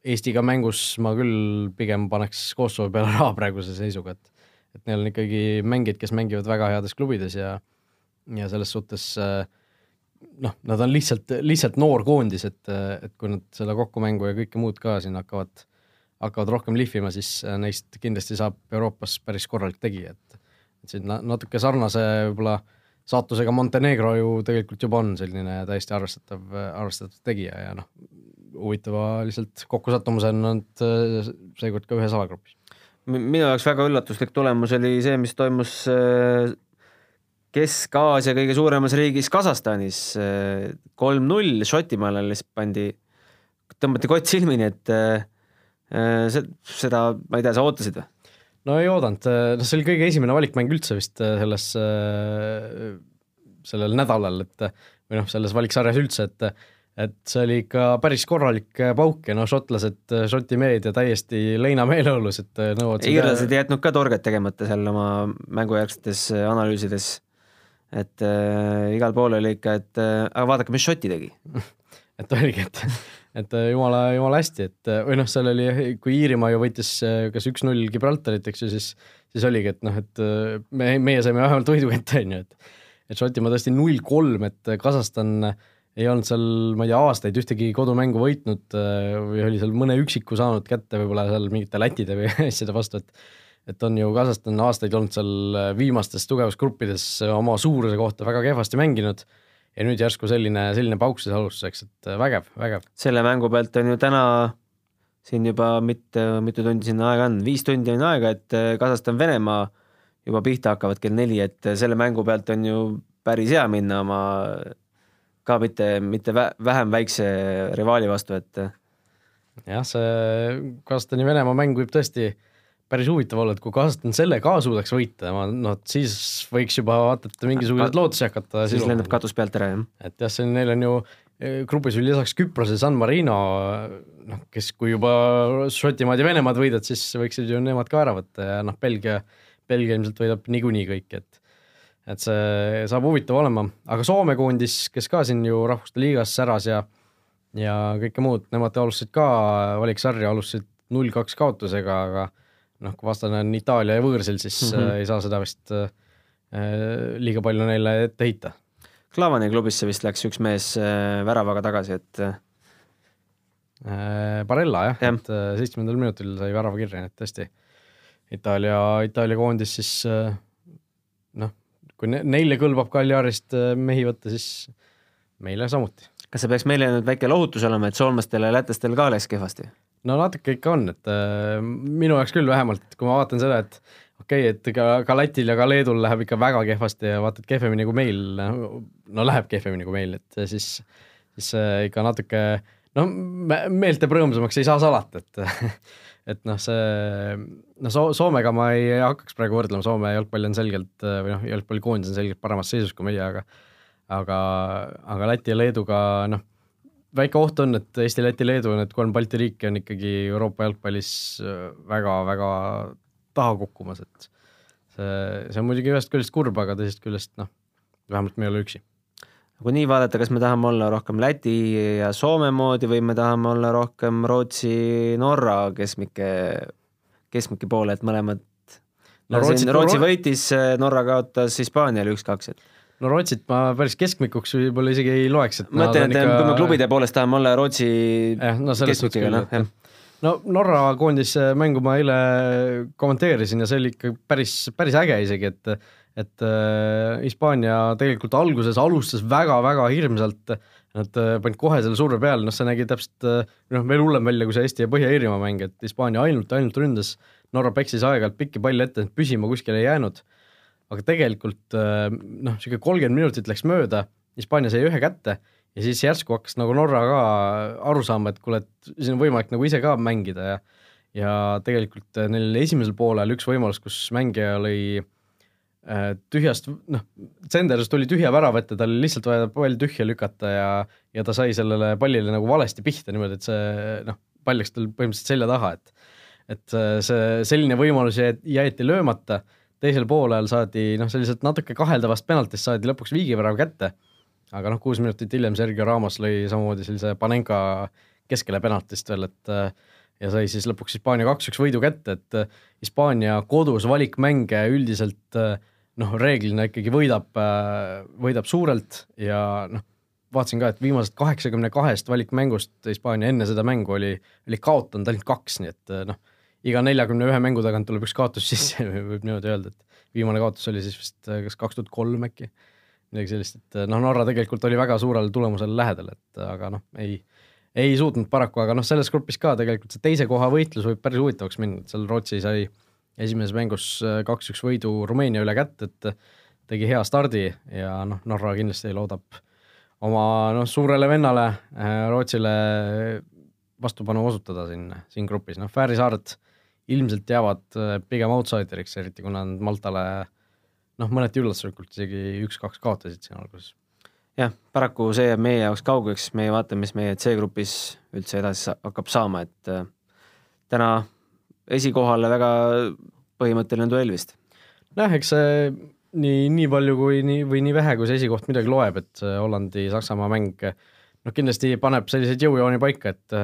Eestiga mängus ma küll pigem paneks Kosovo peale raha praeguse seisuga, et et neil on ikkagi mängijad, kes mängivad väga heades klubides ja ja selles suhtes äh, noh, nad on lihtsalt, lihtsalt noor koondis, et, et kui nad selle kokkumängu ja kõike muud ka siin hakkavad, hakkavad rohkem lihvima, siis äh, neist kindlasti saab Euroopas päris korralik tegija, et et siin na- natuke sarnase võib-olla saatusega Montenegro ju tegelikult juba on selline täiesti arvestatav, arvestatav tegija ja noh, huvitava lihtsalt kokkusattumusena on nad äh, seekord ka ühes alagrupis. minu jaoks väga üllatuslik tulemus oli see, mis toimus äh, Kesk-Aasia kõige suuremas riigis Kasahstanis. kolm-null Šotimaale lihtsalt pandi, tõmmati kott silmini, et äh, see, seda, ma ei tea, sa ootasid või? no ei oodanud, noh see oli kõige esimene valikmäng üldse vist äh, selles, sellel nädalal, et või noh, selles valiksarjas üldse, et et see oli ikka päris korralik pauk ja noh, šotlased, Šoti meedia täiesti leinameeleolus, et nõuavad iirlased ei jätnud ka torget tegemata seal oma mängujärgsetes analüüsides. et äh, igal pool oli ikka, et äh, aga vaadake, mis Šoti tegi. et oligi, et, et jumala, jumala hästi, et või noh, seal oli, kui Iirimaa ju võitis kas üks-null Gibraltarit, eks ju, siis, siis oligi, et noh, et me, meie saime vähemalt võidu kätte, on ju, et et Šotimaa tõesti null-kolm, et Kasahstan ei olnud seal, ma ei tea, aastaid ühtegi kodumängu võitnud või oli seal mõne üksiku saanud kätte võib-olla seal mingite Lätide või asjade vastu, et et on ju Kasahstan aastaid olnud seal viimastes tugevusgruppides oma suuruse kohta väga kehvasti mänginud ja nüüd järsku selline, selline pauk siis alustuseks, et vägev, vägev. selle mängu pealt on ju täna siin juba mitte, mitu tundi sinna aega on, viis tundi on aega, et Kasahstan-Venemaa juba pihta hakkavad kell neli, et selle mängu pealt on ju päris hea minna oma ka mitte, mitte vä vähem väikse rivaali vastu, et jah, see Kasahstani Venemaa mäng võib tõesti päris huvitav olla, et kui Kasahstan selle ka suudaks võita, noh, siis võiks juba vaata, et mingisuguseid lootusi hakata siis lendab katus pealt ära, jah. et jah, see neil on ju grupis veel lisaks Küprose San Marino, noh, kes kui juba Šotimaad ja Venemaad võidad, siis võiksid ju nemad ka ära võtta ja noh, Belgia, Belgia ilmselt võidab niikuinii kõik, et et see saab huvitav olema, aga Soome koondis, kes ka siin ju Rahvuste Liigas säras ja ja kõike muud, nemad alustasid ka valiksarja, alustasid null-kaks kaotusega, aga noh, kui vastane on Itaalia ja võõrsil, siis mm -hmm. ei saa seda vist äh, liiga palju neile ette heita. Klavani klubisse vist läks üks mees äh, väravaga tagasi, et äh, Barella jah ja., et seitsmendal minutil sai värava kirja, nii et tõesti Itaalia, Itaalia koondis siis noh, kui neile kõlbab Kaljarist mehi võtta, siis meile samuti. kas see peaks meile nüüd väike lohutus olema, et soomlastel ja lätlastel ka läks kehvasti? no natuke ikka on, et äh, minu jaoks küll vähemalt, et kui ma vaatan seda, et okei okay,, et ka, ka Lätil ja ka Leedul läheb ikka väga kehvasti ja vaata, et kehvemini kui meil, no läheb kehvemini kui meil, et siis, siis äh, ikka natuke noh, meelt teeb rõõmsamaks, ei saa salata, et et noh, see noh, So-, Soomega ma ei hakkaks praegu võrdlema, Soome jalgpall on selgelt või noh, jalgpallikoondis on selgelt paremas seisus kui meie, aga aga, aga Läti ja Leeduga noh väike oht on, et Eesti, Läti, Leedu, need kolm Balti riiki on ikkagi Euroopa jalgpallis väga-väga äh, taha kukkumas, et see, see on muidugi ühest küljest kurb, aga teisest küljest noh, vähemalt me ei ole üksi. Kui nii vaadata, kas me tahame olla rohkem Läti ja Soome moodi või me tahame olla rohkem Rootsi, Norra keskmike, keskmike poole, et mõlemad no, Rootsi, Rootsi võitis, Norra kaotas Hispaaniale üks-kaks, et no Rootsit ma päris keskmikuks võib-olla isegi ei loeks, et ma mõtlen, et ikka... kui me klubide poolest tahame olla Rootsi jah, no selles suhtes küll, noh, jah. no Norra koondise mängu ma eile kommenteerisin ja see oli ikka päris, päris äge isegi, et et äh, Hispaania tegelikult alguses alustas väga-väga hirmsalt, nad äh, panid kohe selle surve peale, noh see nägi täpselt äh, noh, veel hullem välja kui see Eesti ja Põhja-Iirimaa mäng, et Hispaania ainult, ainult ründas, Norra peksis aeg-ajalt pikki palle ette, püsima kuskile ei jäänud. Aga tegelikult noh, niisugune kolmkümmend minutit läks mööda, Hispaania sai ühe kätte ja siis järsku hakkas nagu Norra ka aru saama, et kuule, et siin on võimalik nagu ise ka mängida ja ja tegelikult neil esimesel poolel üks võimalus, kus mängija lõi äh, tühjast, noh, Senders tuli tühja värava ette, tal lihtsalt vaja pall tühja lükata ja ja ta sai sellele pallile nagu valesti pihta niimoodi, et see noh, pall läks tal põhimõtteliselt selja taha, et et see selline võimalus jäeti löömata. Teisel poolel saadi noh, selliselt natuke kaheldavast penaltist saadi lõpuks viigivärav kätte, aga noh, kuus minutit hiljem Sergio Ramos lõi samamoodi sellise Panenka keskele penaltist veel, et ja sai siis lõpuks Hispaania kaks-üks võidu kätte, et Hispaania kodus valikmänge üldiselt noh, reeglina ikkagi võidab, võidab suurelt ja noh, vaatasin ka, et viimased kaheksakümne kahest valikmängust Hispaania enne seda mängu oli, oli kaotanud ainult kaks, nii et noh iga neljakümne ühe mängu tagant tuleb üks kaotus sisse, võib niimoodi öelda, et viimane kaotus oli siis vist äh, kas kaks tuhat kolm äkki, midagi sellist, et äh, noh, Norra tegelikult oli väga suurele tulemusele lähedal, et äh, aga noh, ei, ei suutnud paraku, aga noh, selles grupis ka tegelikult see teise koha võitlus võib päris huvitavaks minna, et seal Rootsi sai esimeses mängus kaks-üks võidu Rumeenia üle kätte, et tegi hea stardi ja noh, Norra kindlasti loodab oma noh, suurele vennale Rootsile vastupanu osutada siin, siin grupis, noh, Fääri saared ilmselt jäävad äh, pigem outsideriks, eriti kuna nad Maltale noh, mõneti üllatuslikult isegi üks-kaks kaotasid siin alguses. Jah, paraku see jääb meie jaoks kaugeks, meie vaatame, mis meie C-grupis üldse edasi hakkab saama, et äh, täna esikohale väga põhimõtteline duell vist. nojah, eks see nii, nii palju kui nii või nii vähe, kui see esikoht midagi loeb, et Hollandi-Saksamaa mäng noh, kindlasti paneb selliseid jõujooni paika, et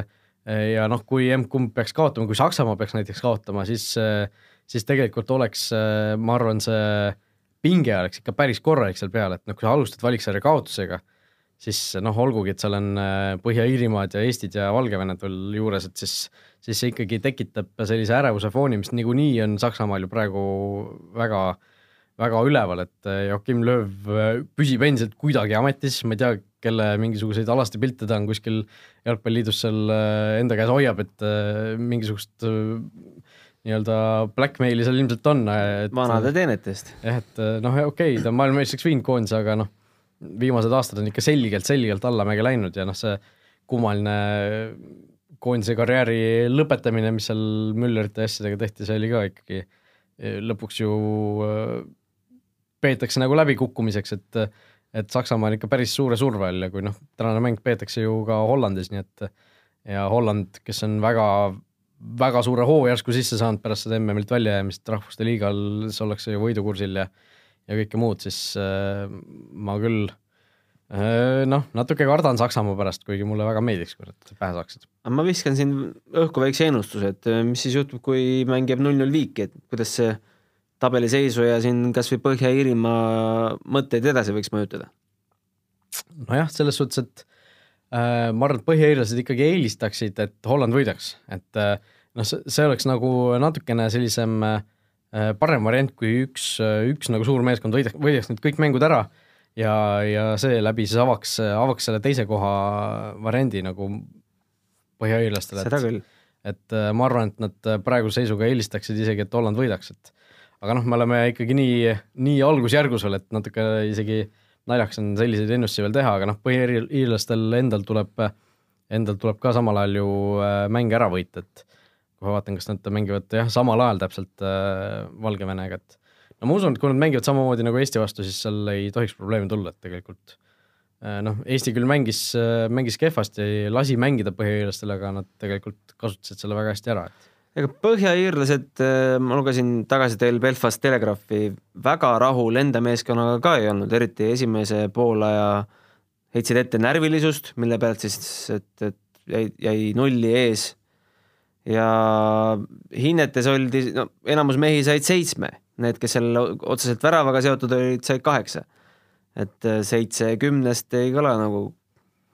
ja noh, kui emb-kumb peaks kaotama, kui Saksamaa peaks näiteks kaotama, siis, siis tegelikult oleks, ma arvan, see pinge oleks ikka päris korralik seal peal, et noh, kui sa alustad valiksarja kaotusega, siis noh, olgugi, et seal on äh, Põhja-Iirimaad ja Eestid ja Valgevened veel juures, et siis, siis see ikkagi tekitab sellise ärevuse fooni, mis niikuinii on Saksamaal ju praegu väga, väga üleval, et äh, Joachim Lööv äh, püsib endiselt kuidagi ametis, ma ei tea, kelle mingisuguseid alasti pilte ta on kuskil jalgpalliliidus seal enda käes hoiab, et mingisugust nii-öelda blackmaili seal ilmselt on. vanade teenete eest. jah, et noh, okei okay,, ta on maailmameistriks viinud koondise, aga noh, viimased aastad on ikka selgelt, selgelt allamäge läinud ja noh, see kummaline koondise karjääri lõpetamine, mis seal Müllerite asjadega tehti, see oli ka ikkagi lõpuks ju peetakse nagu läbikukkumiseks, et et Saksamaa on ikka päris suure surve all ja kui noh, tänane mäng peetakse ju ka Hollandis, nii et ja Holland, kes on väga, väga suure hoo järsku sisse saanud pärast seda MM-ilt väljajäämist rahvuste liigal, siis ollakse ju võidukursil ja ja kõike muud, siis äh, ma küll äh, noh, natuke kardan Saksamaa pärast, kuigi mulle väga meeldiks, kui nad pähe saaksid. ma viskan siin õhku väikse ennustuse, et äh, mis siis juhtub, kui mäng jääb null-null viiki, et kuidas see tabeliseisu ja siin kasvõi Põhja-Iirimaa mõtteid edasi võiks mõjutada? nojah, selles suhtes, et äh, ma arvan, et põhja-iirlased ikkagi eelistaksid, et Holland võidaks, et äh, noh, see oleks nagu natukene sellisem äh, parem variant, kui üks, üks nagu suur meeskond võidaks, võidaks need kõik mängud ära ja, ja seeläbi siis avaks, avaks selle teise koha variandi nagu põhja-iirlastele. seda küll. et äh, ma arvan, et nad praeguse seisuga eelistaksid isegi, et Holland võidaks, et aga noh, me oleme ikkagi nii, nii algusjärgus veel, et natuke isegi naljakas on selliseid ennustusi veel teha, aga noh, põhiiirlastel endal tuleb, endal tuleb ka samal ajal ju äh, mänge ära võita, et kui ma vaatan, kas nad mängivad jah, samal ajal täpselt äh, Valgevenega, et no ma usun, et kui nad mängivad samamoodi nagu Eesti vastu, siis seal ei tohiks probleemi tulla, et tegelikult äh, noh, Eesti küll mängis, mängis kehvasti, lasi mängida põhiiirlastel, aga nad tegelikult kasutasid selle väga hästi ära, et ega põhjaiirlased, äh, ma lugesin tagasi teil Belfast Telegraphi, väga rahul enda meeskonnaga ka ei olnud, eriti esimese poolaja heitsid ette närvilisust, mille pealt siis, et, et jäi, jäi nulli ees. Ja hinnetes oldi, no enamus mehi said seitsme, need, kes seal otseselt väravaga seotud olid, said kaheksa. et äh, seitse kümnest ei kõla nagu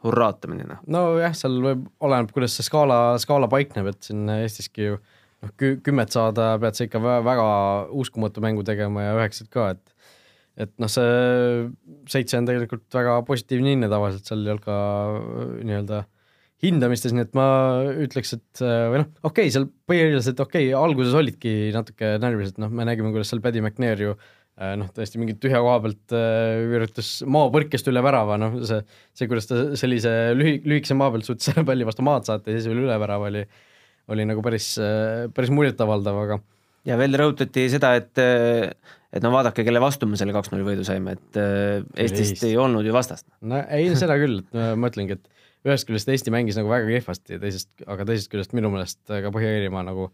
hurraatamine, noh. nojah, seal võib, oleneb, kuidas see skaala, skaala paikneb, et siin Eestiski ju noh, kümmet saada pead sa ikka väga uskumatu mängu tegema ja üheksat ka, et et noh, see seitse on tegelikult väga positiivne hinne tavaliselt seal ei olnud ka nii-öelda hindamistes, nii et ma ütleks, et või noh, okei okay,, seal põhiliselt okei okay,, alguses olidki natuke närvilised, noh, me nägime, kuidas seal Paddy McNair ju äh, Äh, noh, täiesti mingi tühja koha pealt äh, üritas maapõrkest üle värava, noh see, see, kuidas ta sellise lühi-, lühikese maa pealt suutis selle palli vastu maad saata ja siis veel üle värava oli, oli nagu päris, äh, päris muljetavaldav, aga. ja veel rõhutati seda, et, et no vaadake, kelle vastu me selle kaks-null võidu saime, et Eestist Eest. ei olnud ju vastast. no ei, seda küll, et ma ütlengi, et ühest küljest Eesti mängis nagu väga kehvasti ja teisest, aga teisest küljest minu meelest ka Põhja-Iirimaa nagu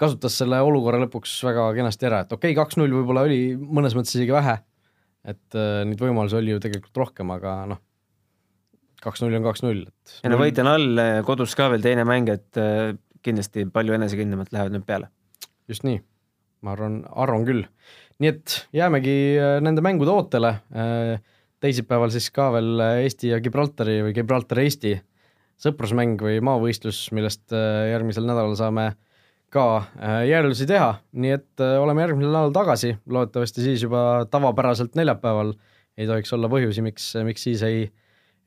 kasutas selle olukorra lõpuks väga kenasti ära, et okei okay,, kaks-null võib-olla oli mõnes mõttes isegi vähe, et äh, neid võimalusi oli ju tegelikult rohkem, aga noh, kaks-null on kaks-null, et ja no võit on all, kodus ka veel teine mäng, et äh, kindlasti palju enesekindlamalt lähevad nüüd peale. just nii, ma arvan, arvan küll. nii et jäämegi äh, nende mängude ootele, äh, teisipäeval siis ka veel Eesti ja Gibraltari või Gibraltar-Eesti sõprusmäng või maavõistlus, millest äh, järgmisel nädalal saame äh, ka äh, järeldusi teha, nii et äh, oleme järgmisel nädalal tagasi, loodetavasti siis juba tavapäraselt neljapäeval. ei tohiks olla põhjusi, miks, miks siis ei,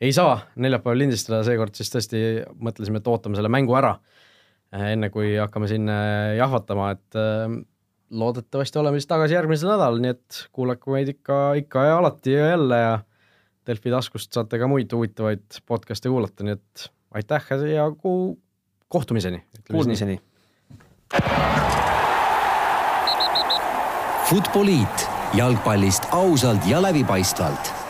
ei saa neljapäeval lindistada, seekord siis tõesti mõtlesime, et ootame selle mängu ära, äh, enne kui hakkame siin jahvatama, et loodetavasti oleme siis tagasi järgmisel nädalal, nii et kuulake meid ikka, ikka ja alati ja jälle ja Delfi taskust saate ka muid huvitavaid podcast'e kuulata, nii et aitäh ja kuu kohtumiseni. Kuulmiseni Futboliit jalgpallist ausalt ja läbipaistvalt